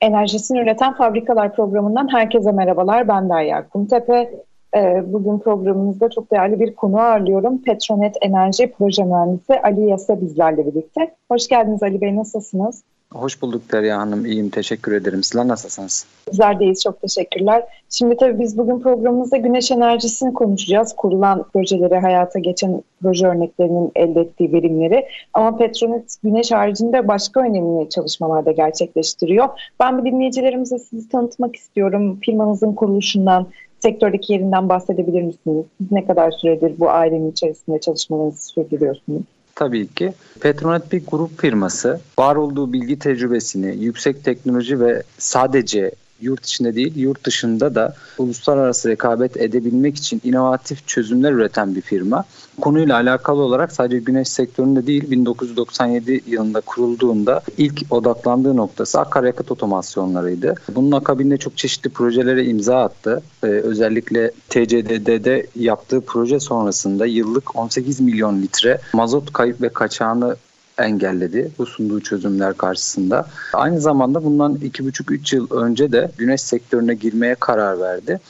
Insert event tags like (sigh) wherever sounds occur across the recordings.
Enerjisini Üreten Fabrikalar programından herkese merhabalar. Ben Derya Kumtepe. Ee, bugün programımızda çok değerli bir konu ağırlıyorum. Petronet Enerji Proje Mühendisi Ali Yasa bizlerle birlikte. Hoş geldiniz Ali Bey, nasılsınız? Hoş bulduk Derya Hanım. İyiyim. Teşekkür ederim. Sizler nasılsınız? Bizler deyiz. Çok teşekkürler. Şimdi tabii biz bugün programımızda güneş enerjisini konuşacağız. Kurulan projeleri, hayata geçen proje örneklerinin elde ettiği verimleri. Ama Petronet güneş haricinde başka önemli çalışmalar da gerçekleştiriyor. Ben bir dinleyicilerimize sizi tanıtmak istiyorum. Firmanızın kuruluşundan, sektördeki yerinden bahsedebilir misiniz? Siz ne kadar süredir bu ailenin içerisinde çalışmalarınızı sürdürüyorsunuz? Tabii ki. Petronet bir grup firması. Var olduğu bilgi tecrübesini, yüksek teknoloji ve sadece yurt içinde değil yurt dışında da uluslararası rekabet edebilmek için inovatif çözümler üreten bir firma. Konuyla alakalı olarak sadece güneş sektöründe değil 1997 yılında kurulduğunda ilk odaklandığı noktası akaryakıt otomasyonlarıydı. Bunun akabinde çok çeşitli projelere imza attı. Ee, özellikle TCDD'de yaptığı proje sonrasında yıllık 18 milyon litre mazot kayıp ve kaçağını engelledi bu sunduğu çözümler karşısında. Aynı zamanda bundan 2,5-3 yıl önce de güneş sektörüne girmeye karar verdi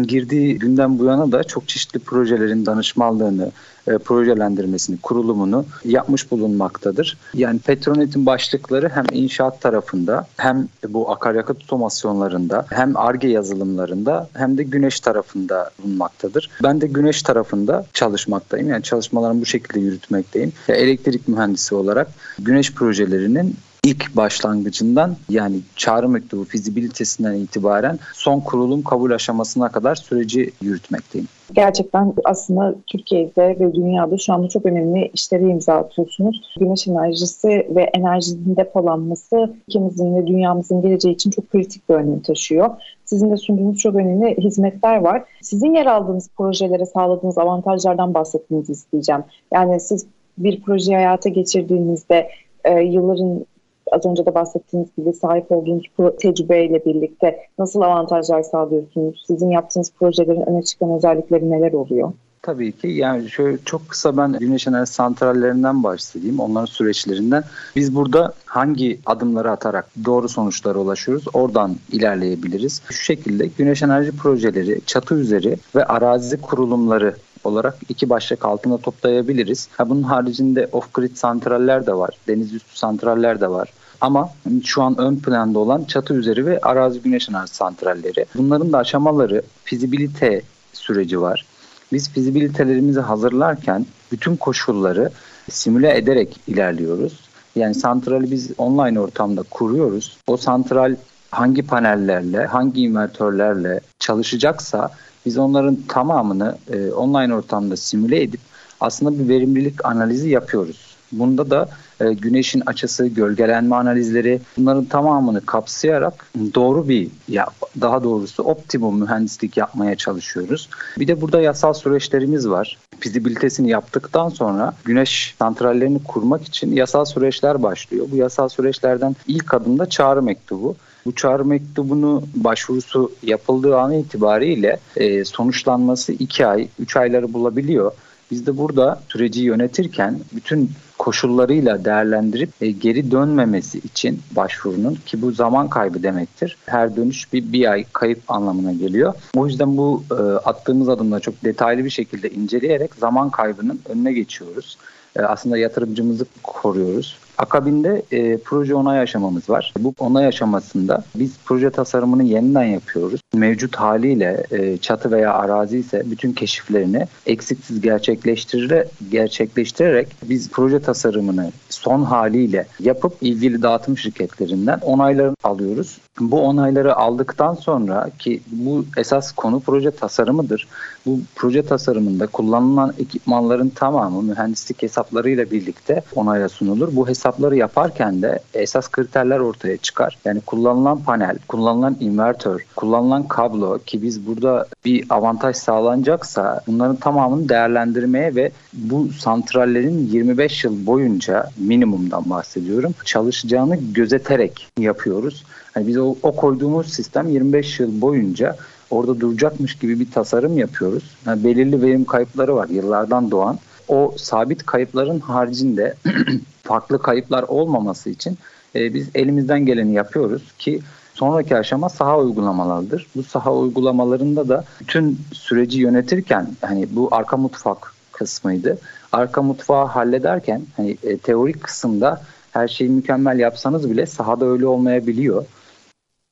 girdiği günden bu yana da çok çeşitli projelerin danışmanlığını, e, projelendirmesini, kurulumunu yapmış bulunmaktadır. Yani Petronet'in başlıkları hem inşaat tarafında hem bu akaryakıt otomasyonlarında hem ARGE yazılımlarında hem de güneş tarafında bulunmaktadır. Ben de güneş tarafında çalışmaktayım. Yani çalışmalarımı bu şekilde yürütmekteyim. Elektrik mühendisi olarak güneş projelerinin ilk başlangıcından yani çağrı mektubu fizibilitesinden itibaren son kurulum kabul aşamasına kadar süreci yürütmekteyim. Gerçekten aslında Türkiye'de ve dünyada şu anda çok önemli işleri imza atıyorsunuz. Güneş enerjisi ve enerjinin depolanması ülkemizin ve dünyamızın geleceği için çok kritik bir önem taşıyor. Sizin de sunduğunuz çok önemli hizmetler var. Sizin yer aldığınız projelere sağladığınız avantajlardan bahsetmenizi isteyeceğim. Yani siz bir projeyi hayata geçirdiğinizde e, yılların az önce de bahsettiğiniz gibi sahip olduğunuz tecrübeyle birlikte nasıl avantajlar sağlıyorsunuz? Sizin yaptığınız projelerin öne çıkan özellikleri neler oluyor? Tabii ki yani şöyle çok kısa ben güneş enerji santrallerinden bahsedeyim onların süreçlerinden. Biz burada hangi adımları atarak doğru sonuçlara ulaşıyoruz oradan ilerleyebiliriz. Şu şekilde güneş enerji projeleri, çatı üzeri ve arazi kurulumları olarak iki başlık altında toplayabiliriz. Ha, bunun haricinde off-grid santraller de var, deniz üstü santraller de var. Ama şu an ön planda olan çatı üzeri ve arazi güneş enerji santralleri. Bunların da aşamaları fizibilite süreci var. Biz fizibilitelerimizi hazırlarken bütün koşulları simüle ederek ilerliyoruz. Yani santrali biz online ortamda kuruyoruz. O santral hangi panellerle, hangi invertörlerle çalışacaksa biz onların tamamını e, online ortamda simüle edip aslında bir verimlilik analizi yapıyoruz. Bunda da e, güneşin açısı, gölgelenme analizleri bunların tamamını kapsayarak doğru bir ya daha doğrusu optimum mühendislik yapmaya çalışıyoruz. Bir de burada yasal süreçlerimiz var. Fizibilitesini yaptıktan sonra güneş santrallerini kurmak için yasal süreçler başlıyor. Bu yasal süreçlerden ilk adımda çağrı mektubu. Bu çağrı mektubunu başvurusu yapıldığı an itibariyle e, sonuçlanması 2 ay, 3 ayları bulabiliyor. Biz de burada süreci yönetirken bütün koşullarıyla değerlendirip e, geri dönmemesi için başvurunun ki bu zaman kaybı demektir. Her dönüş bir, bir ay kayıp anlamına geliyor. O yüzden bu e, attığımız adımla çok detaylı bir şekilde inceleyerek zaman kaybının önüne geçiyoruz. E, aslında yatırımcımızı koruyoruz. Akabinde e, proje onay aşamamız var. Bu onay aşamasında biz proje tasarımını yeniden yapıyoruz. Mevcut haliyle e, çatı veya arazi ise bütün keşiflerini eksiksiz gerçekleştirerek, gerçekleştirerek biz proje tasarımını son haliyle yapıp ilgili dağıtım şirketlerinden onaylarını alıyoruz. Bu onayları aldıktan sonra ki bu esas konu proje tasarımıdır. Bu proje tasarımında kullanılan ekipmanların tamamı mühendislik hesaplarıyla birlikte onaya sunulur. Bu hesapları yaparken de esas kriterler ortaya çıkar. Yani kullanılan panel, kullanılan invertör, kullanılan kablo ki biz burada bir avantaj sağlanacaksa bunların tamamını değerlendirmeye ve bu santrallerin 25 yıl boyunca minimumdan bahsediyorum çalışacağını gözeterek yapıyoruz. Yani biz o, o koyduğumuz sistem 25 yıl boyunca orada duracakmış gibi bir tasarım yapıyoruz. Yani belirli verim kayıpları var yıllardan doğan. O sabit kayıpların haricinde (clears throat) farklı kayıplar olmaması için e, biz elimizden geleni yapıyoruz ki sonraki aşama saha uygulamalarıdır. Bu saha uygulamalarında da bütün süreci yönetirken hani bu arka mutfak kısmıydı. Arka mutfağı hallederken hani e, teorik kısımda her şeyi mükemmel yapsanız bile sahada öyle olmayabiliyor.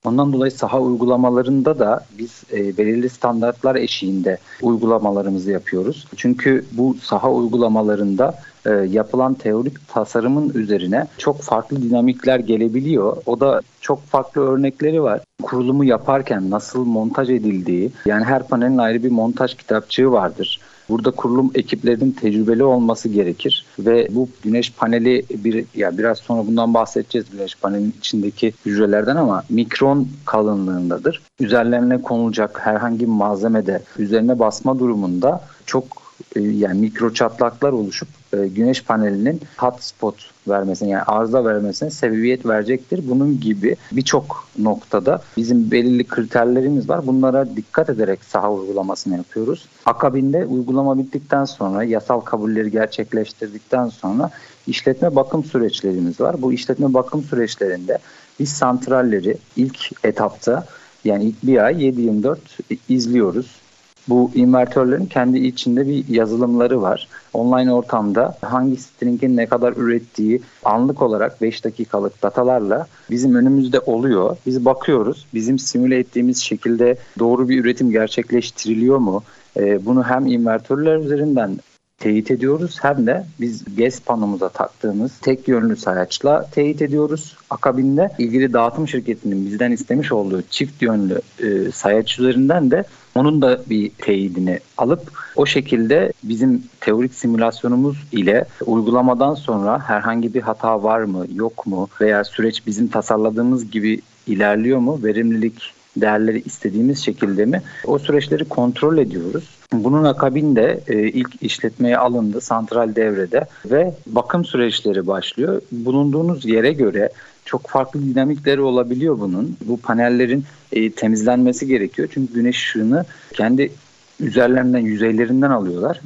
Ondan dolayı saha uygulamalarında da biz e, belirli standartlar eşiğinde uygulamalarımızı yapıyoruz. Çünkü bu saha uygulamalarında e, yapılan teorik tasarımın üzerine çok farklı dinamikler gelebiliyor. O da çok farklı örnekleri var. Kurulumu yaparken nasıl montaj edildiği, yani her panelin ayrı bir montaj kitapçığı vardır. Burada kurulum ekiplerinin tecrübeli olması gerekir ve bu güneş paneli bir ya biraz sonra bundan bahsedeceğiz güneş panelinin içindeki hücrelerden ama mikron kalınlığındadır. Üzerlerine konulacak herhangi bir malzemede üzerine basma durumunda çok e, yani mikro çatlaklar oluşup e, güneş panelinin hotspot vermesine yani arıza vermesine sebebiyet verecektir. Bunun gibi birçok noktada bizim belirli kriterlerimiz var. Bunlara dikkat ederek saha uygulamasını yapıyoruz. Akabinde uygulama bittikten sonra yasal kabulleri gerçekleştirdikten sonra işletme bakım süreçlerimiz var. Bu işletme bakım süreçlerinde biz santralleri ilk etapta yani ilk bir ay 7-24 izliyoruz bu invertörlerin kendi içinde bir yazılımları var. Online ortamda hangi stringin ne kadar ürettiği anlık olarak 5 dakikalık datalarla bizim önümüzde oluyor. Biz bakıyoruz. Bizim simüle ettiğimiz şekilde doğru bir üretim gerçekleştiriliyor mu? Ee, bunu hem invertörler üzerinden teyit ediyoruz hem de biz GES panomuza taktığımız tek yönlü sayaçla teyit ediyoruz. Akabinde ilgili dağıtım şirketinin bizden istemiş olduğu çift yönlü e, sayaç üzerinden de onun da bir teyidini alıp o şekilde bizim teorik simülasyonumuz ile uygulamadan sonra herhangi bir hata var mı yok mu veya süreç bizim tasarladığımız gibi ilerliyor mu verimlilik değerleri istediğimiz şekilde mi o süreçleri kontrol ediyoruz. Bunun akabinde e, ilk işletmeye alındı santral devrede ve bakım süreçleri başlıyor. Bulunduğunuz yere göre çok farklı dinamikleri olabiliyor bunun. Bu panellerin e, temizlenmesi gerekiyor. Çünkü güneş ışığını kendi üzerlerinden, yüzeylerinden alıyorlar.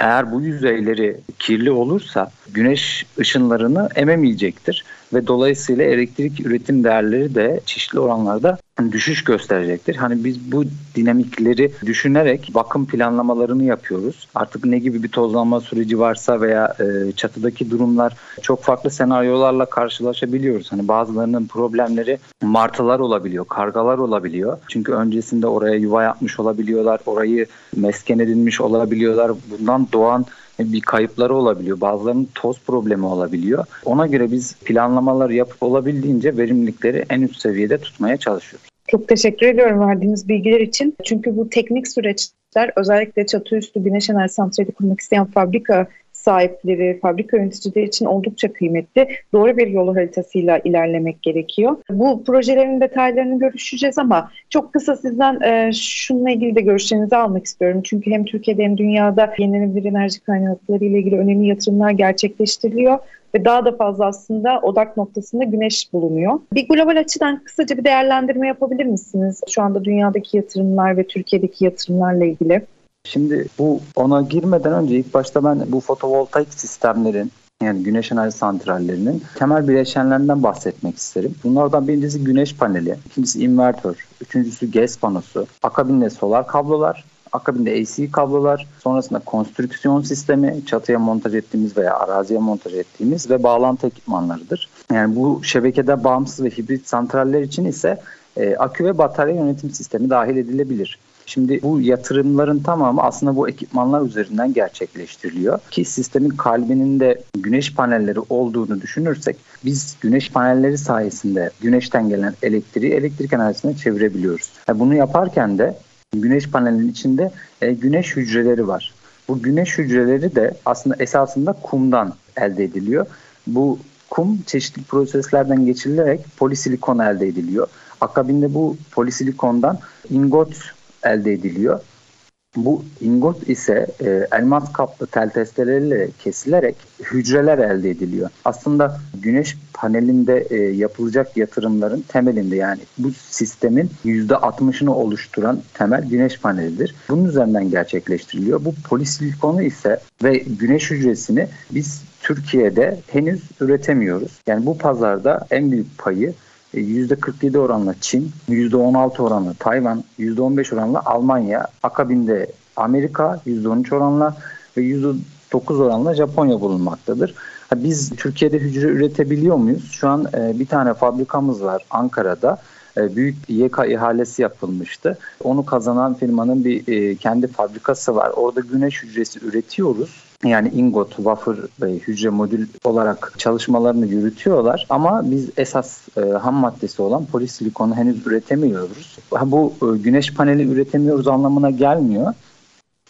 Eğer bu yüzeyleri kirli olursa güneş ışınlarını ememeyecektir ve dolayısıyla elektrik üretim değerleri de çeşitli oranlarda düşüş gösterecektir. Hani biz bu dinamikleri düşünerek bakım planlamalarını yapıyoruz. Artık ne gibi bir tozlanma süreci varsa veya e, çatıdaki durumlar çok farklı senaryolarla karşılaşabiliyoruz. Hani bazılarının problemleri martılar olabiliyor, kargalar olabiliyor. Çünkü öncesinde oraya yuva yapmış olabiliyorlar, orayı mesken edinmiş olabiliyorlar. Bundan doğan bir kayıpları olabiliyor. Bazılarının toz problemi olabiliyor. Ona göre biz planlamalar yapıp olabildiğince verimlilikleri en üst seviyede tutmaya çalışıyoruz. Çok teşekkür ediyorum verdiğiniz bilgiler için. Çünkü bu teknik süreçler özellikle çatı üstü güneş enerji santrali kurmak isteyen fabrika sahipleri, fabrika yöneticileri için oldukça kıymetli. Doğru bir yol haritasıyla ilerlemek gerekiyor. Bu projelerin detaylarını görüşeceğiz ama çok kısa sizden e, şununla ilgili de görüşlerinizi almak istiyorum. Çünkü hem Türkiye'de hem dünyada yenilenebilir enerji kaynakları ile ilgili önemli yatırımlar gerçekleştiriliyor ve daha da fazla aslında odak noktasında güneş bulunuyor. Bir global açıdan kısaca bir değerlendirme yapabilir misiniz? Şu anda dünyadaki yatırımlar ve Türkiye'deki yatırımlarla ilgili. Şimdi bu ona girmeden önce ilk başta ben bu fotovoltaik sistemlerin yani güneş enerji santrallerinin temel bileşenlerinden bahsetmek isterim. Bunlardan birincisi güneş paneli, ikincisi invertör, üçüncüsü GES panosu, akabinde solar kablolar, Akabinde AC kablolar, sonrasında konstrüksiyon sistemi, çatıya montaj ettiğimiz veya araziye montaj ettiğimiz ve bağlantı ekipmanlarıdır. Yani bu şebekede bağımsız ve hibrit santraller için ise e, akü ve batarya yönetim sistemi dahil edilebilir. Şimdi bu yatırımların tamamı aslında bu ekipmanlar üzerinden gerçekleştiriliyor. Ki sistemin kalbinin de güneş panelleri olduğunu düşünürsek biz güneş panelleri sayesinde güneşten gelen elektriği elektrik enerjisine çevirebiliyoruz. Yani bunu yaparken de güneş panelinin içinde e, güneş hücreleri var. Bu güneş hücreleri de aslında esasında kumdan elde ediliyor. Bu kum çeşitli proseslerden geçirilerek polisilikon elde ediliyor. Akabinde bu polisilikondan ingot elde ediliyor. Bu ingot ise e, elmas kaplı tel testeleriyle kesilerek hücreler elde ediliyor. Aslında güneş panelinde e, yapılacak yatırımların temelinde yani bu sistemin %60'ını oluşturan temel güneş panelidir. Bunun üzerinden gerçekleştiriliyor. Bu polisilikonu ise ve güneş hücresini biz Türkiye'de henüz üretemiyoruz. Yani bu pazarda en büyük payı %47 oranla Çin, %16 oranla Tayvan, %15 oranla Almanya, akabinde Amerika %13 oranla ve %9 oranla Japonya bulunmaktadır. Biz Türkiye'de hücre üretebiliyor muyuz? Şu an e, bir tane fabrikamız var Ankara'da. E, büyük YK ihalesi yapılmıştı. Onu kazanan firmanın bir e, kendi fabrikası var. Orada güneş hücresi üretiyoruz yani ingot, wafer ve hücre modül olarak çalışmalarını yürütüyorlar. Ama biz esas e, ham maddesi olan polisilikonu henüz üretemiyoruz. Bu e, güneş paneli üretemiyoruz anlamına gelmiyor.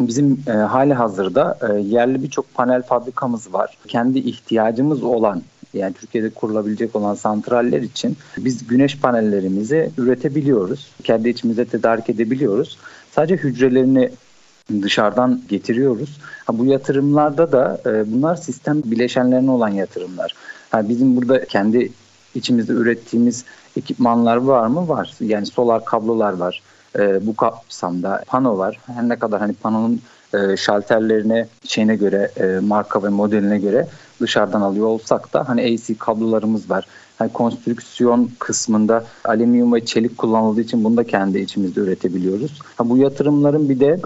Bizim e, hali hazırda e, yerli birçok panel fabrikamız var. Kendi ihtiyacımız olan yani Türkiye'de kurulabilecek olan santraller için biz güneş panellerimizi üretebiliyoruz. Kendi içimizde tedarik edebiliyoruz. Sadece hücrelerini dışarıdan getiriyoruz. Ha, bu yatırımlarda da e, bunlar sistem bileşenlerine olan yatırımlar. Ha, bizim burada kendi içimizde ürettiğimiz ekipmanlar var mı? Var. Yani solar kablolar var. E, bu kapsamda pano var. Her ne kadar hani panonun e, şalterlerine şeyine göre e, marka ve modeline göre dışarıdan alıyor olsak da hani AC kablolarımız var. Hani konstrüksiyon kısmında alüminyum ve çelik kullanıldığı için bunu da kendi içimizde üretebiliyoruz. Ha, bu yatırımların bir de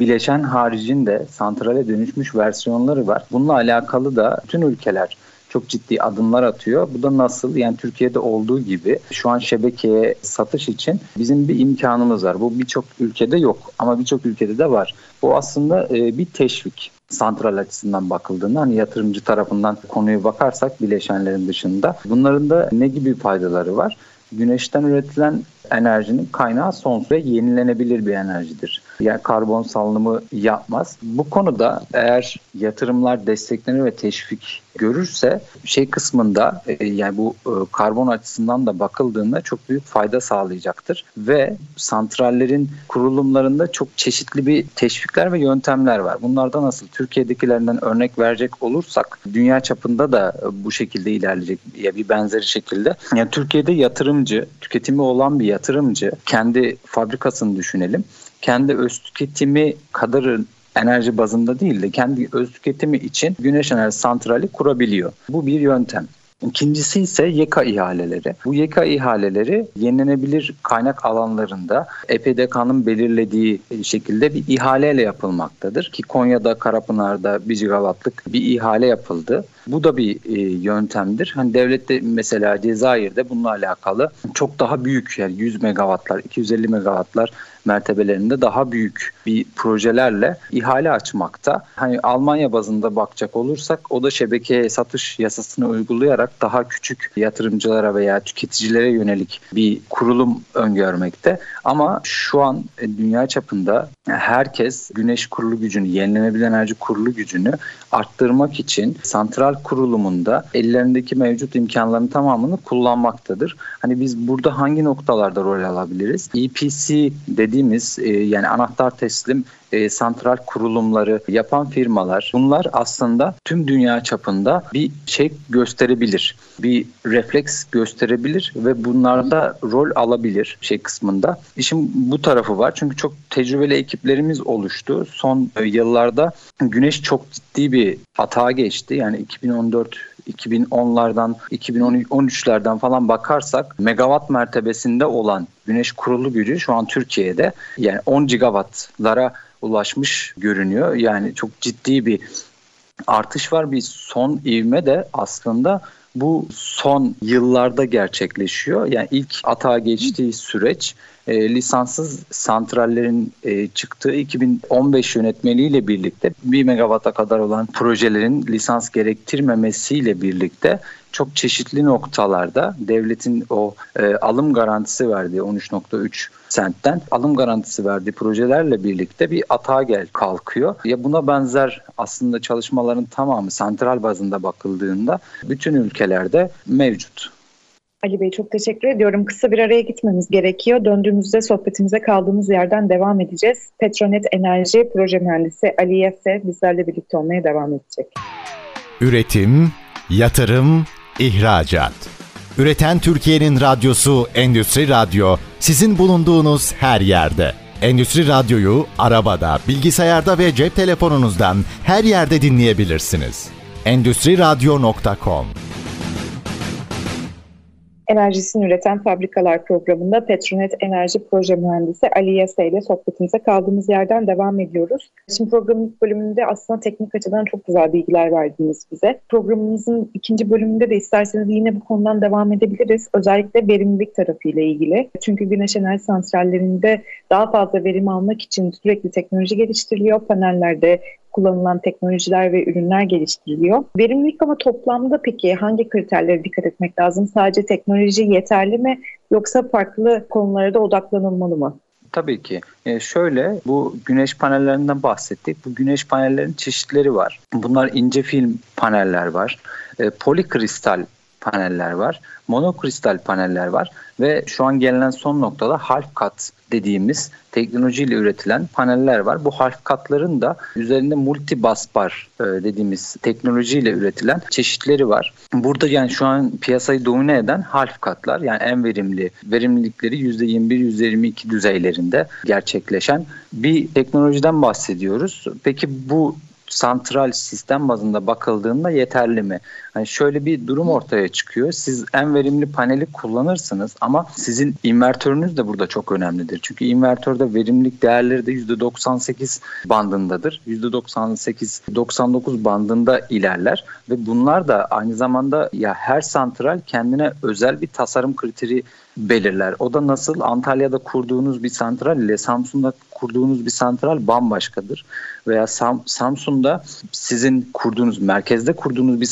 bileşen haricinde santrale dönüşmüş versiyonları var. Bununla alakalı da bütün ülkeler çok ciddi adımlar atıyor. Bu da nasıl? Yani Türkiye'de olduğu gibi şu an şebekeye satış için bizim bir imkanımız var. Bu birçok ülkede yok ama birçok ülkede de var. Bu aslında e, bir teşvik santral açısından bakıldığında hani yatırımcı tarafından konuya bakarsak bileşenlerin dışında bunların da ne gibi faydaları var? Güneşten üretilen enerjinin kaynağı sonsuz ve yenilenebilir bir enerjidir. Yani karbon salınımı yapmaz. Bu konuda eğer yatırımlar desteklenir ve teşvik görürse şey kısmında e, yani bu e, karbon açısından da bakıldığında çok büyük fayda sağlayacaktır ve santrallerin kurulumlarında çok çeşitli bir teşvikler ve yöntemler var. Bunlardan nasıl Türkiye'dekilerinden örnek verecek olursak dünya çapında da bu şekilde ilerleyecek ya bir benzeri şekilde. Yani Türkiye'de yatırımcı, tüketimi olan bir yatırımcı kendi fabrikasını düşünelim. Kendi öz tüketimi kadar enerji bazında değil de kendi öz tüketimi için güneş enerji santrali kurabiliyor. Bu bir yöntem. İkincisi ise YEKA ihaleleri. Bu YEKA ihaleleri yenilenebilir kaynak alanlarında EPDK'nın belirlediği şekilde bir ihaleyle yapılmaktadır. Ki Konya'da, Karapınar'da 1 gigawattlık bir ihale yapıldı. Bu da bir e, yöntemdir. Hani devlette mesela Cezayir'de bununla alakalı çok daha büyük yani 100 megawattlar, 250 megawattlar mertebelerinde daha büyük bir projelerle ihale açmakta. Hani Almanya bazında bakacak olursak o da şebeke satış yasasını uygulayarak daha küçük yatırımcılara veya tüketicilere yönelik bir kurulum öngörmekte. Ama şu an dünya çapında herkes güneş kurulu gücünü, yenilenebilir enerji kurulu gücünü arttırmak için santral kurulumunda ellerindeki mevcut imkanların tamamını kullanmaktadır. Hani biz burada hangi noktalarda rol alabiliriz? EPC dediğimiz e, yani anahtar teslim e, santral kurulumları yapan firmalar bunlar aslında tüm dünya çapında bir şey gösterebilir. Bir refleks gösterebilir ve bunlarda rol alabilir şey kısmında. İşin bu tarafı var çünkü çok tecrübeli ekiplerimiz oluştu. Son yıllarda güneş çok ciddi bir hata geçti. Yani 2014 2010'lardan 2013'lerden falan bakarsak megawatt mertebesinde olan güneş kurulu gücü şu an Türkiye'de yani 10 gigawattlara ulaşmış görünüyor. Yani çok ciddi bir artış var. Bir son ivme de aslında bu son yıllarda gerçekleşiyor. Yani ilk atağa geçtiği süreç e, lisanssız santrallerin e, çıktığı 2015 yönetmeliğiyle birlikte 1 megawata kadar olan projelerin lisans gerektirmemesiyle birlikte çok çeşitli noktalarda devletin o e, alım garantisi verdiği 13.3 sentten alım garantisi verdiği projelerle birlikte bir atağa gel kalkıyor. Ya buna benzer aslında çalışmaların tamamı santral bazında bakıldığında bütün ülkelerde mevcut. Ali Bey çok teşekkür ediyorum. Kısa bir araya gitmemiz gerekiyor. Döndüğümüzde sohbetimize kaldığımız yerden devam edeceğiz. Petronet Enerji Proje Mühendisi Ali Yesse bizlerle birlikte olmaya devam edecek. Üretim, yatırım, ihracat. Üreten Türkiye'nin radyosu Endüstri Radyo sizin bulunduğunuz her yerde. Endüstri Radyo'yu arabada, bilgisayarda ve cep telefonunuzdan her yerde dinleyebilirsiniz. Endüstri Radyo.com enerjisini üreten fabrikalar programında Petronet Enerji Proje Mühendisi Ali Yasa ile sohbetimize kaldığımız yerden devam ediyoruz. Şimdi programın ilk bölümünde aslında teknik açıdan çok güzel bilgiler verdiniz bize. Programımızın ikinci bölümünde de isterseniz yine bu konudan devam edebiliriz. Özellikle verimlilik tarafıyla ilgili. Çünkü güneş enerji santrallerinde daha fazla verim almak için sürekli teknoloji geliştiriliyor. Panellerde kullanılan teknolojiler ve ürünler geliştiriliyor. Verimlilik ama toplamda peki hangi kriterlere dikkat etmek lazım? Sadece teknoloji yeterli mi yoksa farklı konulara da odaklanılmalı mı? Tabii ki. E şöyle bu güneş panellerinden bahsettik. Bu güneş panellerinin çeşitleri var. Bunlar ince film paneller var. E, polikristal paneller var. Monokristal paneller var ve şu an gelinen son noktada half cut dediğimiz teknolojiyle üretilen paneller var. Bu half cut'ların da üzerinde multi busbar e, dediğimiz teknolojiyle üretilen çeşitleri var. Burada yani şu an piyasayı domine eden half cut'lar yani en verimli verimlilikleri %21-%22 düzeylerinde gerçekleşen bir teknolojiden bahsediyoruz. Peki bu santral sistem bazında bakıldığında yeterli mi? Hani şöyle bir durum ortaya çıkıyor. Siz en verimli paneli kullanırsınız ama sizin invertörünüz de burada çok önemlidir. Çünkü invertörde verimlilik değerleri de %98 bandındadır. %98-99 bandında ilerler ve bunlar da aynı zamanda ya her santral kendine özel bir tasarım kriteri belirler. O da nasıl Antalya'da kurduğunuz bir santral ile Samsun'da kurduğunuz bir santral bambaşkadır. Veya Sam, Samsun'da sizin kurduğunuz, merkezde kurduğunuz bir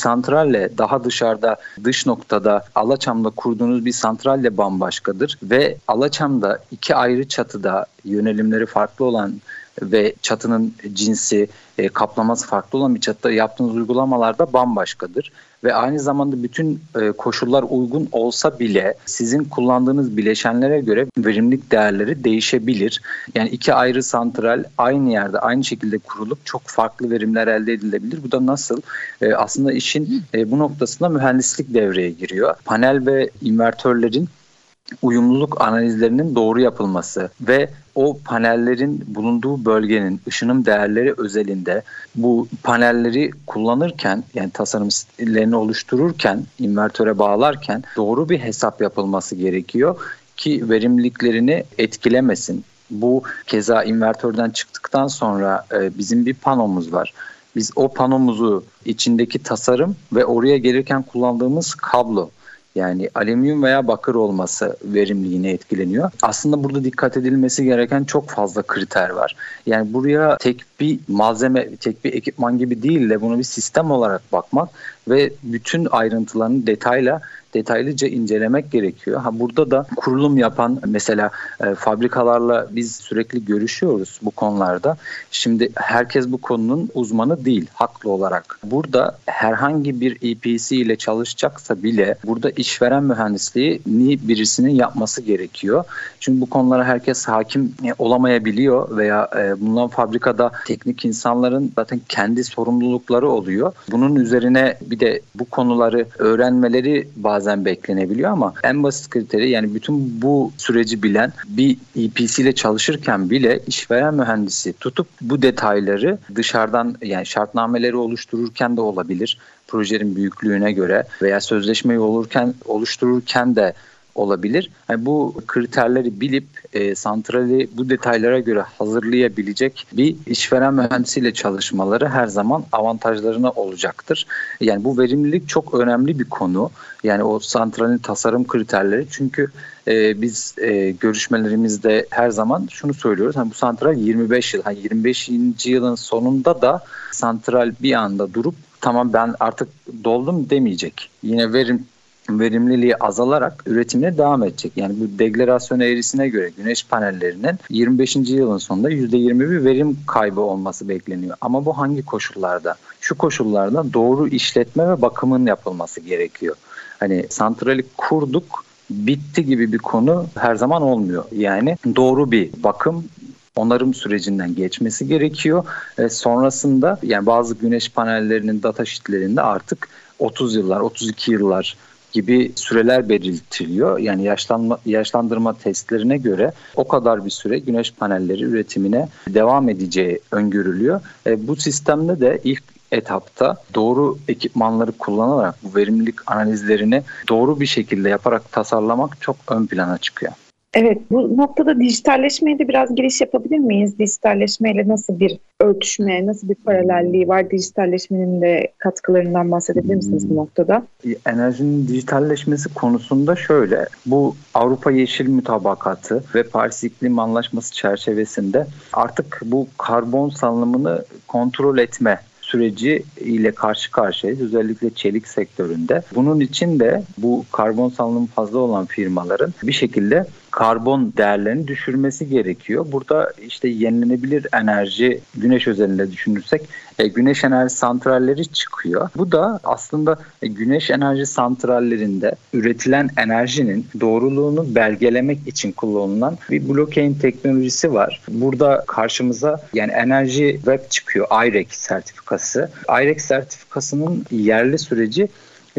santralle daha dışarıda, dış noktada, Alaçam'da kurduğunuz bir santralle bambaşkadır. Ve Alaçam'da iki ayrı çatıda yönelimleri farklı olan ve çatının cinsi, e, kaplaması farklı olan bir çatıda yaptığınız uygulamalar da bambaşkadır. Ve aynı zamanda bütün e, koşullar uygun olsa bile sizin kullandığınız bileşenlere göre verimlilik değerleri değişebilir. Yani iki ayrı santral aynı yerde aynı şekilde kurulup çok farklı verimler elde edilebilir. Bu da nasıl? E, aslında işin e, bu noktasında mühendislik devreye giriyor. Panel ve invertörlerin uyumluluk analizlerinin doğru yapılması ve o panellerin bulunduğu bölgenin ışınım değerleri özelinde bu panelleri kullanırken yani tasarım oluştururken invertöre bağlarken doğru bir hesap yapılması gerekiyor ki verimliliklerini etkilemesin. Bu keza invertörden çıktıktan sonra e, bizim bir panomuz var. Biz o panomuzu içindeki tasarım ve oraya gelirken kullandığımız kablo yani alüminyum veya bakır olması verimliliğine etkileniyor. Aslında burada dikkat edilmesi gereken çok fazla kriter var. Yani buraya tek bir malzeme, tek bir ekipman gibi değil de bunu bir sistem olarak bakmak ve bütün ayrıntılarını detayla detaylıca incelemek gerekiyor. Ha burada da kurulum yapan mesela e, fabrikalarla biz sürekli görüşüyoruz bu konularda. Şimdi herkes bu konunun uzmanı değil haklı olarak. Burada herhangi bir EPC ile çalışacaksa bile burada işveren mühendisliği birisinin yapması gerekiyor. Çünkü bu konulara herkes hakim e, olamayabiliyor veya e, bulunan fabrikada teknik insanların zaten kendi sorumlulukları oluyor. Bunun üzerine bir de bu konuları öğrenmeleri bazen beklenebiliyor ama en basit kriteri yani bütün bu süreci bilen bir EPC ile çalışırken bile işveren mühendisi tutup bu detayları dışarıdan yani şartnameleri oluştururken de olabilir. Projenin büyüklüğüne göre veya sözleşmeyi olurken oluştururken de olabilir. Yani bu kriterleri bilip e, santrali bu detaylara göre hazırlayabilecek bir işveren mühendisiyle çalışmaları her zaman avantajlarına olacaktır. Yani bu verimlilik çok önemli bir konu. Yani o santralin tasarım kriterleri çünkü e, biz e, görüşmelerimizde her zaman şunu söylüyoruz. Hani bu santral 25 yıl, hani 25. yılın sonunda da santral bir anda durup tamam ben artık doldum demeyecek. Yine verim verimliliği azalarak üretimine devam edecek. Yani bu deglerasyon eğrisine göre güneş panellerinin 25. yılın sonunda %20 bir verim kaybı olması bekleniyor. Ama bu hangi koşullarda? Şu koşullarda doğru işletme ve bakımın yapılması gerekiyor. Hani santrali kurduk bitti gibi bir konu her zaman olmuyor. Yani doğru bir bakım onarım sürecinden geçmesi gerekiyor. E, sonrasında yani bazı güneş panellerinin data sheetlerinde artık 30 yıllar, 32 yıllar gibi süreler belirtiliyor. Yani yaşlanma, yaşlandırma testlerine göre o kadar bir süre güneş panelleri üretimine devam edeceği öngörülüyor. E, bu sistemde de ilk etapta doğru ekipmanları kullanarak bu verimlilik analizlerini doğru bir şekilde yaparak tasarlamak çok ön plana çıkıyor. Evet, bu noktada dijitalleşmeye de biraz giriş yapabilir miyiz? Dijitalleşmeyle nasıl bir örtüşme, nasıl bir paralelliği var? Dijitalleşmenin de katkılarından bahsedebilir misiniz bu noktada? Enerjinin dijitalleşmesi konusunda şöyle, bu Avrupa Yeşil Mutabakatı ve Paris İklim Anlaşması çerçevesinde artık bu karbon salınımını kontrol etme süreci ile karşı karşıyayız. Özellikle çelik sektöründe. Bunun için de bu karbon salınımı fazla olan firmaların bir şekilde karbon değerlerini düşürmesi gerekiyor. Burada işte yenilenebilir enerji güneş özelinde düşünürsek e, güneş enerji santralleri çıkıyor. Bu da aslında e, güneş enerji santrallerinde üretilen enerjinin doğruluğunu belgelemek için kullanılan bir blockchain teknolojisi var. Burada karşımıza yani enerji web çıkıyor IREC sertifikası. IREC sertifikasının yerli süreci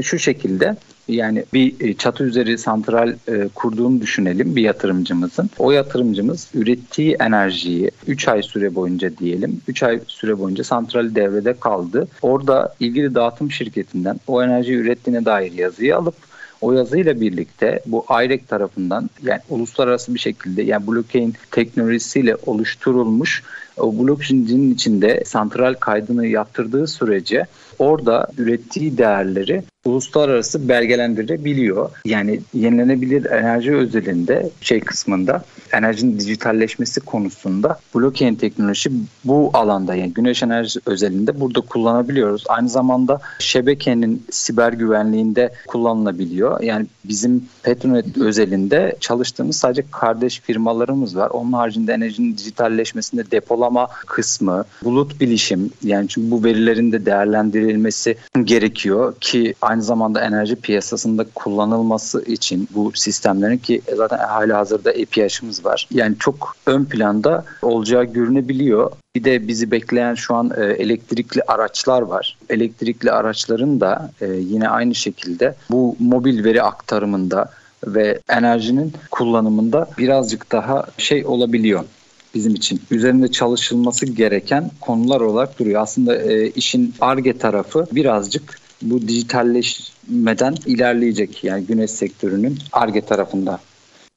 şu şekilde yani bir e, çatı üzeri santral e, kurduğunu düşünelim bir yatırımcımızın. O yatırımcımız ürettiği enerjiyi 3 ay süre boyunca diyelim 3 ay süre boyunca santral devrede kaldı. Orada ilgili dağıtım şirketinden o enerjiyi ürettiğine dair yazıyı alıp o yazıyla birlikte bu IREC tarafından yani uluslararası bir şekilde yani blockchain teknolojisiyle oluşturulmuş o blockchain'in içinde santral kaydını yaptırdığı sürece orada ürettiği değerleri uluslararası belgelendirebiliyor. Yani yenilenebilir enerji özelinde şey kısmında enerjinin dijitalleşmesi konusunda blockchain teknolojisi bu alanda yani güneş enerji özelinde burada kullanabiliyoruz. Aynı zamanda şebekenin siber güvenliğinde kullanılabiliyor. Yani bizim Petronet özelinde çalıştığımız sadece kardeş firmalarımız var. Onun haricinde enerjinin dijitalleşmesinde depolama kısmı, bulut bilişim yani çünkü bu verilerin de değerlendirilmesi gerekiyor ki aynı zamanda enerji piyasasında kullanılması için bu sistemlerin ki zaten hali hazırda API'şimiz var. Yani çok ön planda olacağı görünebiliyor. Bir de bizi bekleyen şu an e, elektrikli araçlar var. Elektrikli araçların da e, yine aynı şekilde bu mobil veri aktarımında ve enerjinin kullanımında birazcık daha şey olabiliyor bizim için. Üzerinde çalışılması gereken konular olarak duruyor. Aslında e, işin ARGE tarafı birazcık bu dijitalleşmeden ilerleyecek. Yani güneş sektörünün ARGE tarafında.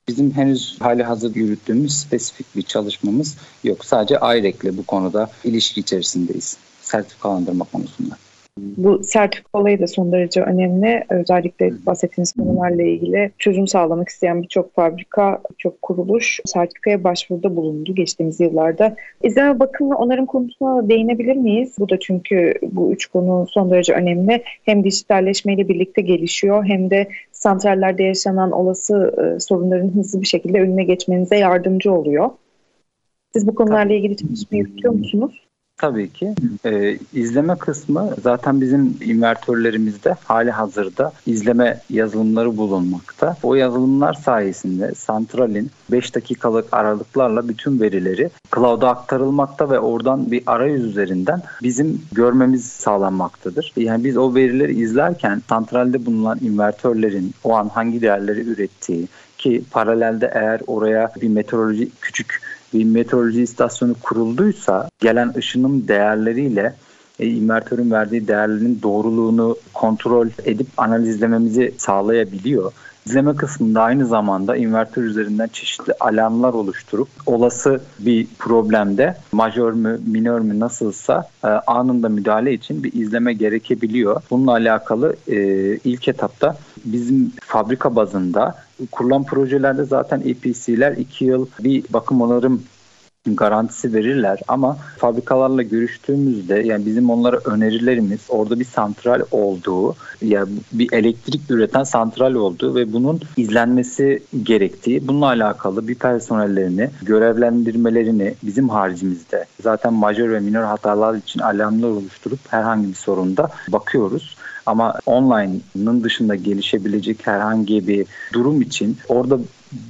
Bizim henüz hali hazır yürüttüğümüz spesifik bir çalışmamız yok. Sadece IREC'le bu konuda ilişki içerisindeyiz. Sertifikalandırma konusunda. Bu sertifika olayı da son derece önemli. Özellikle bahsettiğiniz konularla ilgili çözüm sağlamak isteyen birçok fabrika, birçok kuruluş sertifikaya başvuruda bulundu geçtiğimiz yıllarda. İzleme bakım ve onarım konusuna değinebilir miyiz? Bu da çünkü bu üç konu son derece önemli. Hem dijitalleşmeyle birlikte gelişiyor hem de santrallerde yaşanan olası e, sorunların hızlı bir şekilde önüne geçmenize yardımcı oluyor. Siz bu konularla ilgili çalışma yürütüyor musunuz? Tabii ki. Ee, izleme kısmı zaten bizim invertörlerimizde hali hazırda izleme yazılımları bulunmakta. O yazılımlar sayesinde santralin 5 dakikalık aralıklarla bütün verileri cloud'a aktarılmakta ve oradan bir arayüz üzerinden bizim görmemiz sağlanmaktadır. Yani biz o verileri izlerken santralde bulunan invertörlerin o an hangi değerleri ürettiği ki paralelde eğer oraya bir meteoroloji küçük bir meteoroloji istasyonu kurulduysa gelen ışınım değerleriyle e, invertörün verdiği değerlerin doğruluğunu kontrol edip analizlememizi sağlayabiliyor. İzleme kısmında aynı zamanda invertör üzerinden çeşitli alarmlar oluşturup olası bir problemde majör mü minör mü nasılsa e, anında müdahale için bir izleme gerekebiliyor. Bununla alakalı e, ilk etapta bizim fabrika bazında kurulan projelerde zaten EPC'ler 2 yıl bir bakım onarım garantisi verirler ama fabrikalarla görüştüğümüzde yani bizim onlara önerilerimiz orada bir santral olduğu yani bir elektrik üreten santral olduğu ve bunun izlenmesi gerektiği bununla alakalı bir personellerini görevlendirmelerini bizim haricimizde zaten majör ve minor hatalar için alarmlar oluşturup herhangi bir sorunda bakıyoruz. Ama online'ın dışında gelişebilecek herhangi bir durum için orada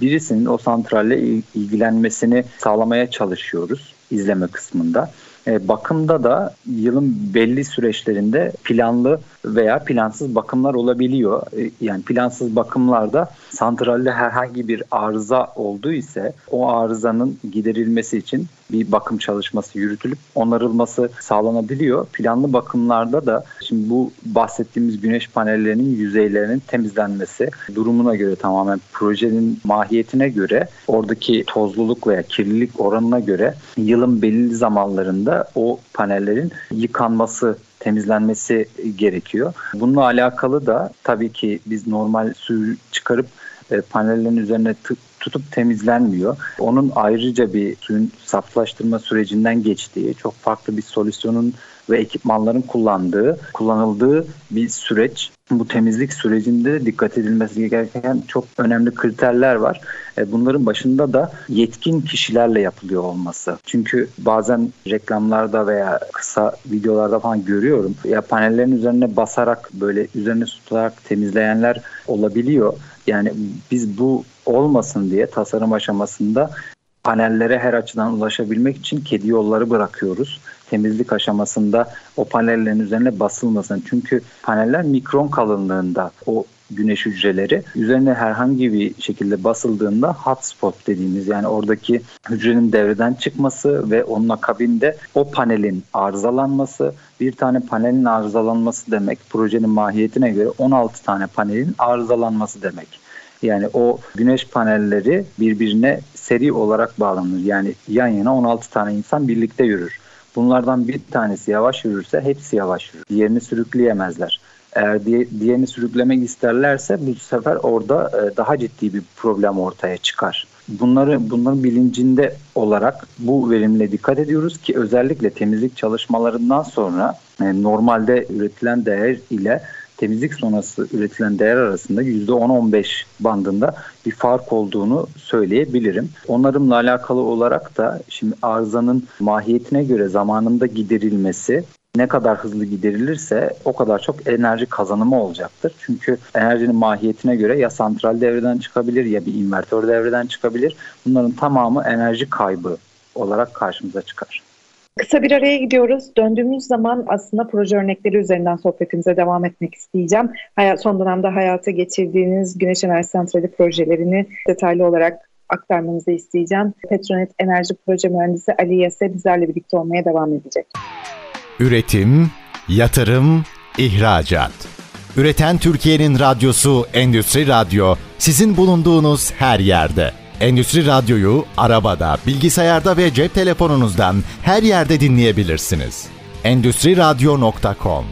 birisinin o santralle ilgilenmesini sağlamaya çalışıyoruz izleme kısmında. E, bakımda da yılın belli süreçlerinde planlı veya plansız bakımlar olabiliyor. E, yani plansız bakımlarda santralde herhangi bir arıza olduğu ise o arızanın giderilmesi için bir bakım çalışması yürütülüp onarılması sağlanabiliyor. Planlı bakımlarda da şimdi bu bahsettiğimiz güneş panellerinin yüzeylerinin temizlenmesi durumuna göre tamamen projenin mahiyetine göre oradaki tozluluk veya kirlilik oranına göre yılın belli zamanlarında o panellerin yıkanması temizlenmesi gerekiyor. Bununla alakalı da tabii ki biz normal suyu çıkarıp e, panellerin üzerine tutup temizlenmiyor. Onun ayrıca bir suyun saflaştırma sürecinden geçtiği, çok farklı bir solüsyonun ve ekipmanların kullandığı, kullanıldığı bir süreç. Bu temizlik sürecinde dikkat edilmesi gereken çok önemli kriterler var. E, bunların başında da yetkin kişilerle yapılıyor olması. Çünkü bazen reklamlarda veya kısa videolarda falan görüyorum. Ya panellerin üzerine basarak böyle üzerine tutarak temizleyenler olabiliyor. Yani biz bu olmasın diye tasarım aşamasında panellere her açıdan ulaşabilmek için kedi yolları bırakıyoruz. Temizlik aşamasında o panellerin üzerine basılmasın. Çünkü paneller mikron kalınlığında o güneş hücreleri üzerine herhangi bir şekilde basıldığında hotspot dediğimiz yani oradaki hücrenin devreden çıkması ve onun akabinde o panelin arızalanması bir tane panelin arızalanması demek projenin mahiyetine göre 16 tane panelin arızalanması demek. Yani o güneş panelleri birbirine seri olarak bağlanır. Yani yan yana 16 tane insan birlikte yürür. Bunlardan bir tanesi yavaş yürürse hepsi yavaş yürür. Diğerini sürükleyemezler. Eğer diğerini sürüklemek isterlerse bu sefer orada e, daha ciddi bir problem ortaya çıkar. Bunları bunların bilincinde olarak bu verimle dikkat ediyoruz ki özellikle temizlik çalışmalarından sonra e, normalde üretilen değer ile temizlik sonrası üretilen değer arasında %10-15 bandında bir fark olduğunu söyleyebilirim. Onarımla alakalı olarak da şimdi arızanın mahiyetine göre zamanında giderilmesi ne kadar hızlı giderilirse o kadar çok enerji kazanımı olacaktır. Çünkü enerjinin mahiyetine göre ya santral devreden çıkabilir ya bir invertör devreden çıkabilir. Bunların tamamı enerji kaybı olarak karşımıza çıkar. Kısa bir araya gidiyoruz. Döndüğümüz zaman aslında proje örnekleri üzerinden sohbetimize devam etmek isteyeceğim. Hayat, son dönemde hayata geçirdiğiniz güneş enerji santrali projelerini detaylı olarak aktarmanızı isteyeceğim. Petronet Enerji Proje Mühendisi Ali Yase bizlerle birlikte olmaya devam edecek. Üretim, yatırım, ihracat. Üreten Türkiye'nin radyosu Endüstri Radyo sizin bulunduğunuz her yerde. Endüstri Radyo'yu arabada, bilgisayarda ve cep telefonunuzdan her yerde dinleyebilirsiniz. Endüstri Radyo.com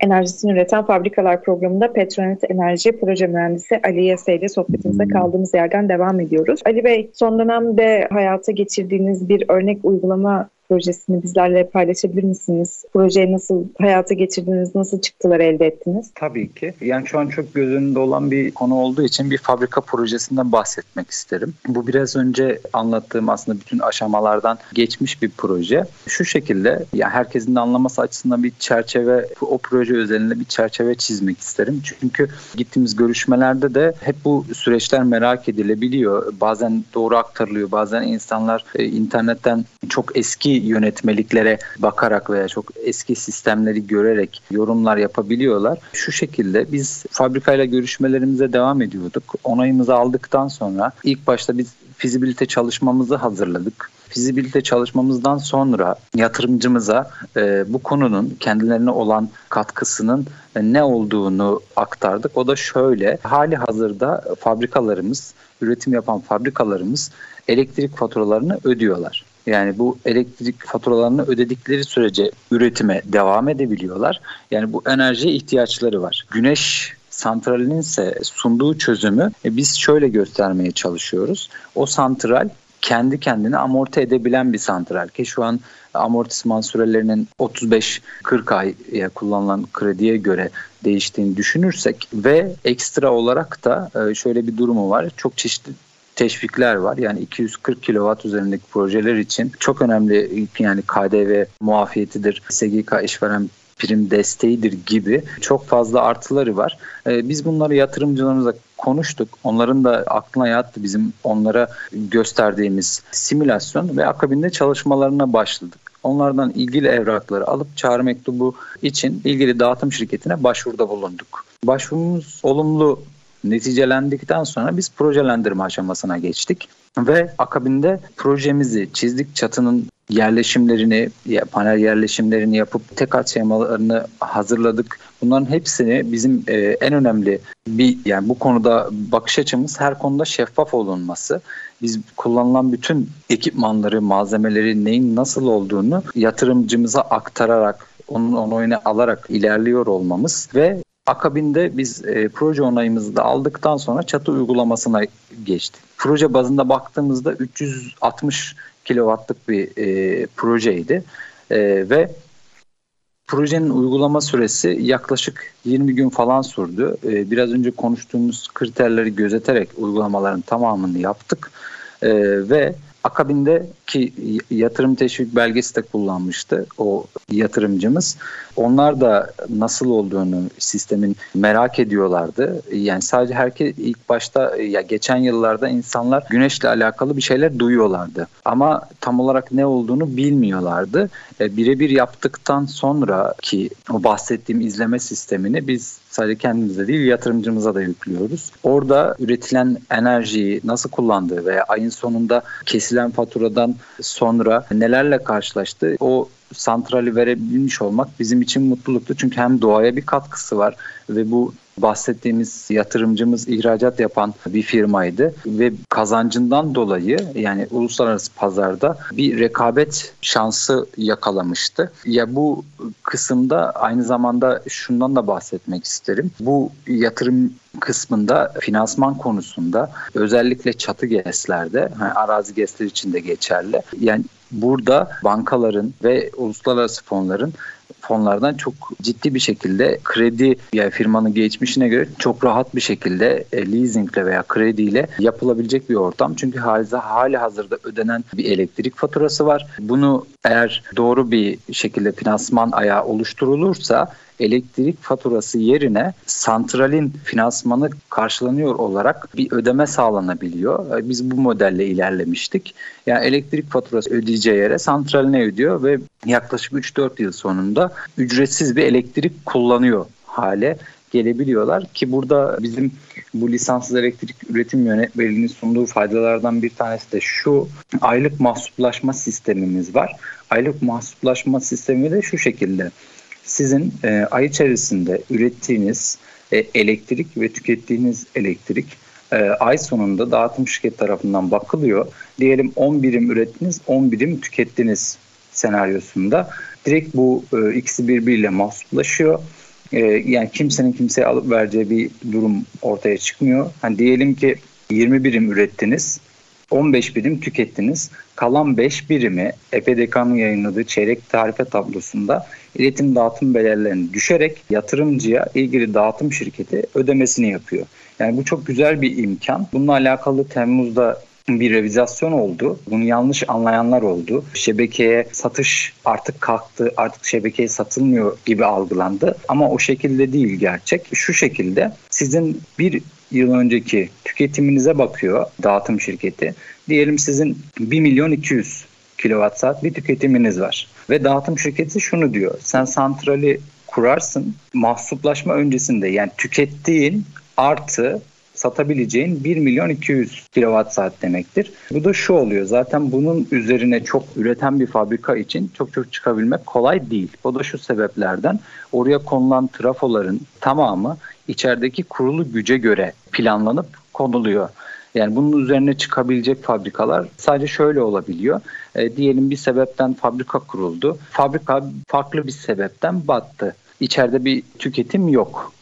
Enerjisini üreten fabrikalar programında Petronet Enerji Proje Mühendisi Ali Yese ile sohbetimize kaldığımız yerden devam ediyoruz. Ali Bey son dönemde hayata geçirdiğiniz bir örnek uygulama projesini bizlerle paylaşabilir misiniz? Projeyi nasıl hayata geçirdiniz, nasıl çıktılar elde ettiniz? Tabii ki. Yani şu an çok göz önünde olan bir konu olduğu için bir fabrika projesinden bahsetmek isterim. Bu biraz önce anlattığım aslında bütün aşamalardan geçmiş bir proje. Şu şekilde yani herkesin de anlaması açısından bir çerçeve, o proje özelinde bir çerçeve çizmek isterim. Çünkü gittiğimiz görüşmelerde de hep bu süreçler merak edilebiliyor. Bazen doğru aktarılıyor, bazen insanlar e, internetten çok eski yönetmeliklere bakarak veya çok eski sistemleri görerek yorumlar yapabiliyorlar. Şu şekilde biz fabrikayla görüşmelerimize devam ediyorduk. Onayımızı aldıktan sonra ilk başta biz fizibilite çalışmamızı hazırladık. fizibilite çalışmamızdan sonra yatırımcımıza e, bu konunun kendilerine olan katkısının ne olduğunu aktardık. O da şöyle hali hazırda fabrikalarımız, üretim yapan fabrikalarımız elektrik faturalarını ödüyorlar. Yani bu elektrik faturalarını ödedikleri sürece üretime devam edebiliyorlar. Yani bu enerjiye ihtiyaçları var. Güneş santralinin ise sunduğu çözümü e, biz şöyle göstermeye çalışıyoruz. O santral kendi kendini amorti edebilen bir santral ki şu an amortisman sürelerinin 35-40 aya kullanılan krediye göre değiştiğini düşünürsek ve ekstra olarak da e, şöyle bir durumu var. Çok çeşitli teşvikler var. Yani 240 kW üzerindeki projeler için çok önemli yani KDV muafiyetidir, SGK işveren prim desteğidir gibi çok fazla artıları var. Ee, biz bunları yatırımcılarımıza konuştuk. Onların da aklına yattı bizim onlara gösterdiğimiz simülasyon ve akabinde çalışmalarına başladık. Onlardan ilgili evrakları alıp çağrı mektubu için ilgili dağıtım şirketine başvuruda bulunduk. Başvurumuz olumlu neticelendikten sonra biz projelendirme aşamasına geçtik ve akabinde projemizi çizdik çatının yerleşimlerini, panel yerleşimlerini yapıp tek şemalarını hazırladık. Bunların hepsini bizim e, en önemli bir yani bu konuda bakış açımız her konuda şeffaf olunması. Biz kullanılan bütün ekipmanları, malzemeleri neyin nasıl olduğunu yatırımcımıza aktararak onun onayını alarak ilerliyor olmamız ve Akabinde biz e, proje onayımızı da aldıktan sonra çatı uygulamasına geçtik. Proje bazında baktığımızda 360 kilowattlık bir e, projeydi e, ve projenin uygulama süresi yaklaşık 20 gün falan sürdü. E, biraz önce konuştuğumuz kriterleri gözeterek uygulamaların tamamını yaptık e, ve Akabinde ki yatırım teşvik belgesi de kullanmıştı o yatırımcımız. Onlar da nasıl olduğunu sistemin merak ediyorlardı. Yani sadece herkes ilk başta ya geçen yıllarda insanlar güneşle alakalı bir şeyler duyuyorlardı. Ama tam olarak ne olduğunu bilmiyorlardı. E, birebir yaptıktan sonra ki o bahsettiğim izleme sistemini biz sadece kendimize değil yatırımcımıza da yüklüyoruz. Orada üretilen enerjiyi nasıl kullandığı veya ayın sonunda kesilen faturadan sonra nelerle karşılaştı o santrali verebilmiş olmak bizim için mutluluktu. Çünkü hem doğaya bir katkısı var ve bu bahsettiğimiz yatırımcımız ihracat yapan bir firmaydı ve kazancından dolayı yani uluslararası pazarda bir rekabet şansı yakalamıştı. Ya bu kısımda aynı zamanda şundan da bahsetmek isterim. Bu yatırım kısmında finansman konusunda özellikle çatı GES'lerde yani arazi GES'ler için de geçerli. Yani burada bankaların ve uluslararası fonların fonlardan çok ciddi bir şekilde kredi yani firmanın geçmişine göre çok rahat bir şekilde e, leasingle veya krediyle yapılabilecek bir ortam. Çünkü hali, hali hazırda ödenen bir elektrik faturası var. Bunu eğer doğru bir şekilde finansman ayağı oluşturulursa elektrik faturası yerine santralin finansmanı karşılanıyor olarak bir ödeme sağlanabiliyor. E, biz bu modelle ilerlemiştik. Yani elektrik faturası ödeyeceği yere santraline ödüyor ve yaklaşık 3-4 yıl sonunda ücretsiz bir elektrik kullanıyor hale gelebiliyorlar ki burada bizim bu lisanssız elektrik üretim yönetmeliğinin sunduğu faydalardan bir tanesi de şu aylık mahsuplaşma sistemimiz var. Aylık mahsuplaşma sistemi de şu şekilde sizin e, ay içerisinde ürettiğiniz e, elektrik ve tükettiğiniz elektrik e, ay sonunda dağıtım şirket tarafından bakılıyor. Diyelim 10 birim ürettiniz, 10 birim tükettiniz senaryosunda. Direkt bu e, ikisi birbiriyle mahsuplaşıyor. E, yani kimsenin kimseye alıp vereceği bir durum ortaya çıkmıyor. Hani diyelim ki 20 birim ürettiniz, 15 birim tükettiniz. Kalan 5 birimi EPDK'nın yayınladığı çeyrek tarife tablosunda iletim dağıtım bedellerini düşerek yatırımcıya ilgili dağıtım şirketi ödemesini yapıyor. Yani bu çok güzel bir imkan. Bununla alakalı Temmuz'da bir revizasyon oldu. Bunu yanlış anlayanlar oldu. Şebekeye satış artık kalktı, artık şebekeye satılmıyor gibi algılandı. Ama o şekilde değil gerçek. Şu şekilde sizin bir yıl önceki tüketiminize bakıyor dağıtım şirketi. Diyelim sizin 1 milyon 200 kilowatt saat bir tüketiminiz var. Ve dağıtım şirketi şunu diyor. Sen santrali kurarsın mahsuplaşma öncesinde yani tükettiğin artı satabileceğin 1 milyon 200 kilowatt saat demektir. Bu da şu oluyor zaten bunun üzerine çok üreten bir fabrika için çok çok çıkabilmek kolay değil. O da şu sebeplerden oraya konulan trafoların tamamı içerideki kurulu güce göre planlanıp konuluyor. Yani bunun üzerine çıkabilecek fabrikalar sadece şöyle olabiliyor. E, diyelim bir sebepten fabrika kuruldu. Fabrika farklı bir sebepten battı. İçeride bir tüketim yok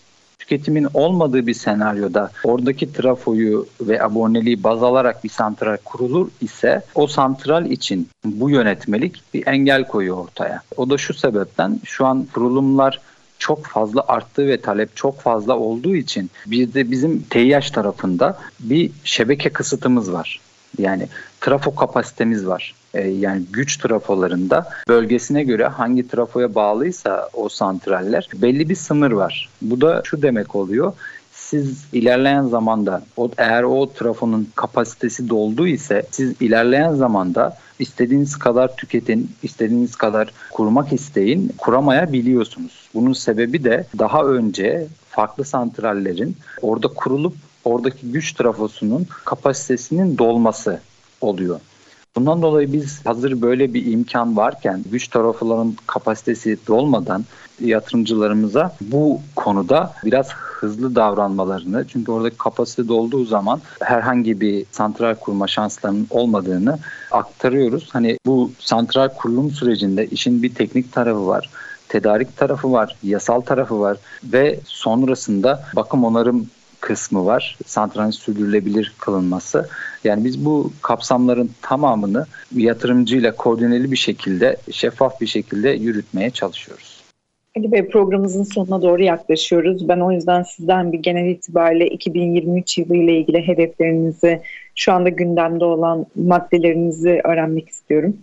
tüketimin olmadığı bir senaryoda oradaki trafoyu ve aboneliği baz alarak bir santral kurulur ise o santral için bu yönetmelik bir engel koyuyor ortaya. O da şu sebepten şu an kurulumlar çok fazla arttığı ve talep çok fazla olduğu için bir de bizim TİH tarafında bir şebeke kısıtımız var. Yani trafo kapasitemiz var. Ee, yani güç trafolarında bölgesine göre hangi trafoya bağlıysa o santraller belli bir sınır var. Bu da şu demek oluyor siz ilerleyen zamanda o, eğer o trafonun kapasitesi doldu ise siz ilerleyen zamanda istediğiniz kadar tüketin, istediğiniz kadar kurmak isteyin, kuramayabiliyorsunuz. Bunun sebebi de daha önce farklı santrallerin orada kurulup oradaki güç trafosunun kapasitesinin dolması oluyor. Bundan dolayı biz hazır böyle bir imkan varken güç tarafların kapasitesi dolmadan yatırımcılarımıza bu konuda biraz hızlı davranmalarını çünkü oradaki kapasite dolduğu zaman herhangi bir santral kurma şanslarının olmadığını aktarıyoruz. Hani bu santral kurulum sürecinde işin bir teknik tarafı var tedarik tarafı var, yasal tarafı var ve sonrasında bakım onarım kısmı var. Santralin sürdürülebilir kılınması. Yani biz bu kapsamların tamamını yatırımcıyla koordineli bir şekilde, şeffaf bir şekilde yürütmeye çalışıyoruz. Ali Bey programımızın sonuna doğru yaklaşıyoruz. Ben o yüzden sizden bir genel itibariyle 2023 yılı ile ilgili hedeflerinizi, şu anda gündemde olan maddelerinizi öğrenmek istiyorum.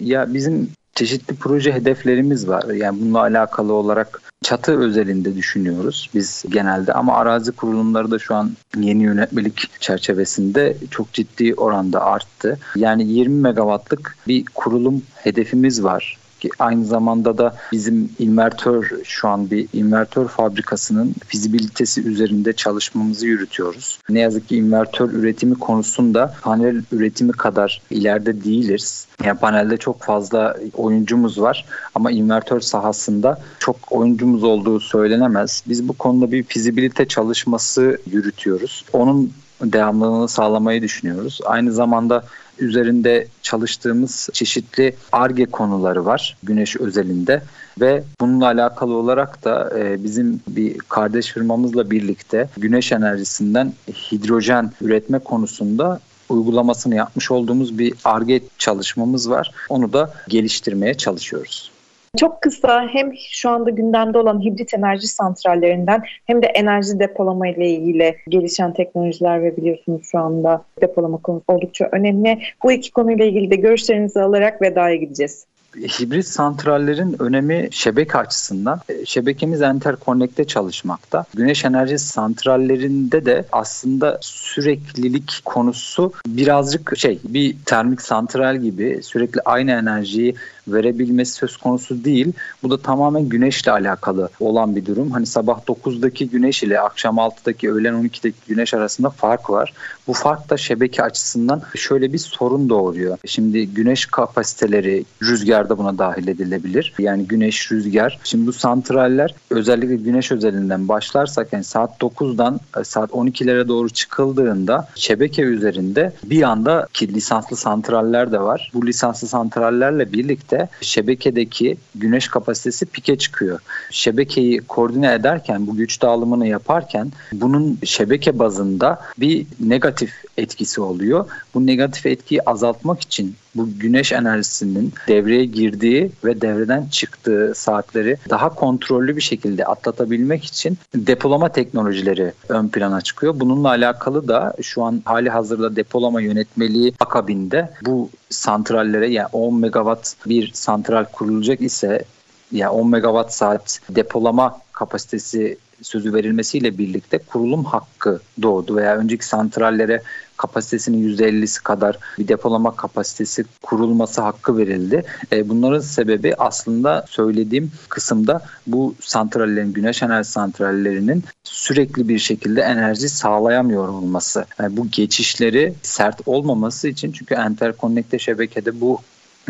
Ya bizim çeşitli proje hedeflerimiz var. Yani bununla alakalı olarak çatı özelinde düşünüyoruz biz genelde ama arazi kurulumları da şu an yeni yönetmelik çerçevesinde çok ciddi oranda arttı. Yani 20 megawattlık bir kurulum hedefimiz var ki aynı zamanda da bizim invertör şu an bir invertör fabrikasının fizibilitesi üzerinde çalışmamızı yürütüyoruz. Ne yazık ki invertör üretimi konusunda panel üretimi kadar ileride değiliz. Yani panelde çok fazla oyuncumuz var ama invertör sahasında çok oyuncumuz olduğu söylenemez. Biz bu konuda bir fizibilite çalışması yürütüyoruz. Onun devamlılığını sağlamayı düşünüyoruz. Aynı zamanda üzerinde çalıştığımız çeşitli ARGE konuları var güneş özelinde ve bununla alakalı olarak da e, bizim bir kardeş firmamızla birlikte güneş enerjisinden hidrojen üretme konusunda uygulamasını yapmış olduğumuz bir ARGE çalışmamız var. Onu da geliştirmeye çalışıyoruz. Çok kısa hem şu anda gündemde olan hibrit enerji santrallerinden hem de enerji depolama ile ilgili gelişen teknolojiler ve biliyorsunuz şu anda depolama konusu oldukça önemli. Bu iki konuyla ilgili de görüşlerinizi alarak vedaya gideceğiz hibrit santrallerin önemi şebeke açısından. E, şebekemiz enterkonnekte çalışmakta. Güneş enerji santrallerinde de aslında süreklilik konusu birazcık şey bir termik santral gibi sürekli aynı enerjiyi verebilmesi söz konusu değil. Bu da tamamen güneşle alakalı olan bir durum. Hani sabah 9'daki güneş ile akşam 6'daki öğlen 12'deki güneş arasında fark var. Bu fark da şebeke açısından şöyle bir sorun doğuruyor. Şimdi güneş kapasiteleri rüzgar da buna dahil edilebilir. Yani güneş, rüzgar. Şimdi bu santraller özellikle güneş özelinden başlarsak yani saat 9'dan e, saat 12'lere doğru çıkıldığında şebeke üzerinde bir anda ki lisanslı santraller de var. Bu lisanslı santrallerle birlikte birlikte şebekedeki güneş kapasitesi pike çıkıyor. Şebekeyi koordine ederken bu güç dağılımını yaparken bunun şebeke bazında bir negatif etkisi oluyor. Bu negatif etkiyi azaltmak için bu güneş enerjisinin devreye girdiği ve devreden çıktığı saatleri daha kontrollü bir şekilde atlatabilmek için depolama teknolojileri ön plana çıkıyor. Bununla alakalı da şu an hali hazırda depolama yönetmeliği akabinde bu santrallere yani 10 megawatt bir santral kurulacak ise yani 10 megawatt saat depolama kapasitesi sözü verilmesiyle birlikte kurulum hakkı doğdu veya önceki santrallere kapasitesinin %50'si kadar bir depolama kapasitesi kurulması hakkı verildi. E, bunların sebebi aslında söylediğim kısımda bu santrallerin, güneş enerji santrallerinin sürekli bir şekilde enerji sağlayamıyor olması. Yani bu geçişleri sert olmaması için çünkü enterkonnekte şebekede bu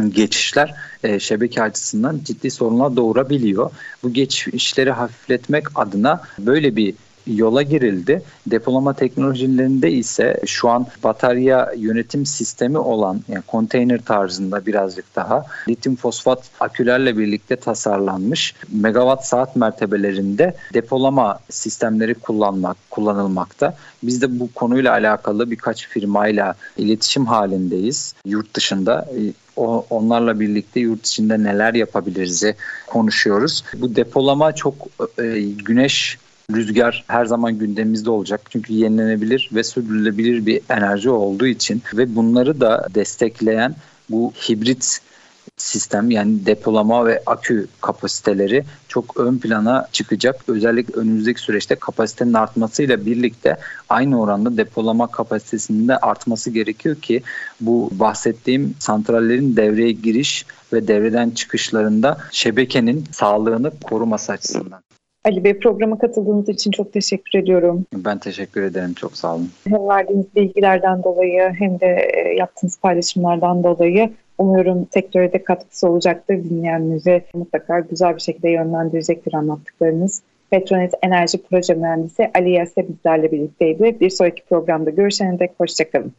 geçişler e, şebeke açısından ciddi sorunlar doğurabiliyor. Bu geçişleri hafifletmek adına böyle bir yola girildi. Depolama teknolojilerinde ise şu an batarya yönetim sistemi olan yani konteyner tarzında birazcık daha lityum fosfat akülerle birlikte tasarlanmış megawatt saat mertebelerinde depolama sistemleri kullanmak kullanılmakta. Biz de bu konuyla alakalı birkaç firmayla iletişim halindeyiz. Yurt dışında o, onlarla birlikte yurt içinde neler yapabiliriz konuşuyoruz. Bu depolama çok e, güneş Rüzgar her zaman gündemimizde olacak. Çünkü yenilenebilir ve sürdürülebilir bir enerji olduğu için ve bunları da destekleyen bu hibrit sistem yani depolama ve akü kapasiteleri çok ön plana çıkacak. Özellikle önümüzdeki süreçte kapasitenin artmasıyla birlikte aynı oranda depolama kapasitesinin de artması gerekiyor ki bu bahsettiğim santrallerin devreye giriş ve devreden çıkışlarında şebekenin sağlığını koruması açısından. Ali Bey programa katıldığınız için çok teşekkür ediyorum. Ben teşekkür ederim. Çok sağ olun. Hem verdiğiniz bilgilerden dolayı hem de e, yaptığınız paylaşımlardan dolayı umuyorum sektöre de katkısı olacaktır. Dinleyenleri mutlaka güzel bir şekilde yönlendirecektir anlattıklarınız. Petronet Enerji Proje Mühendisi Ali Yase bizlerle birlikteydi. Bir sonraki programda görüşene dek hoşçakalın.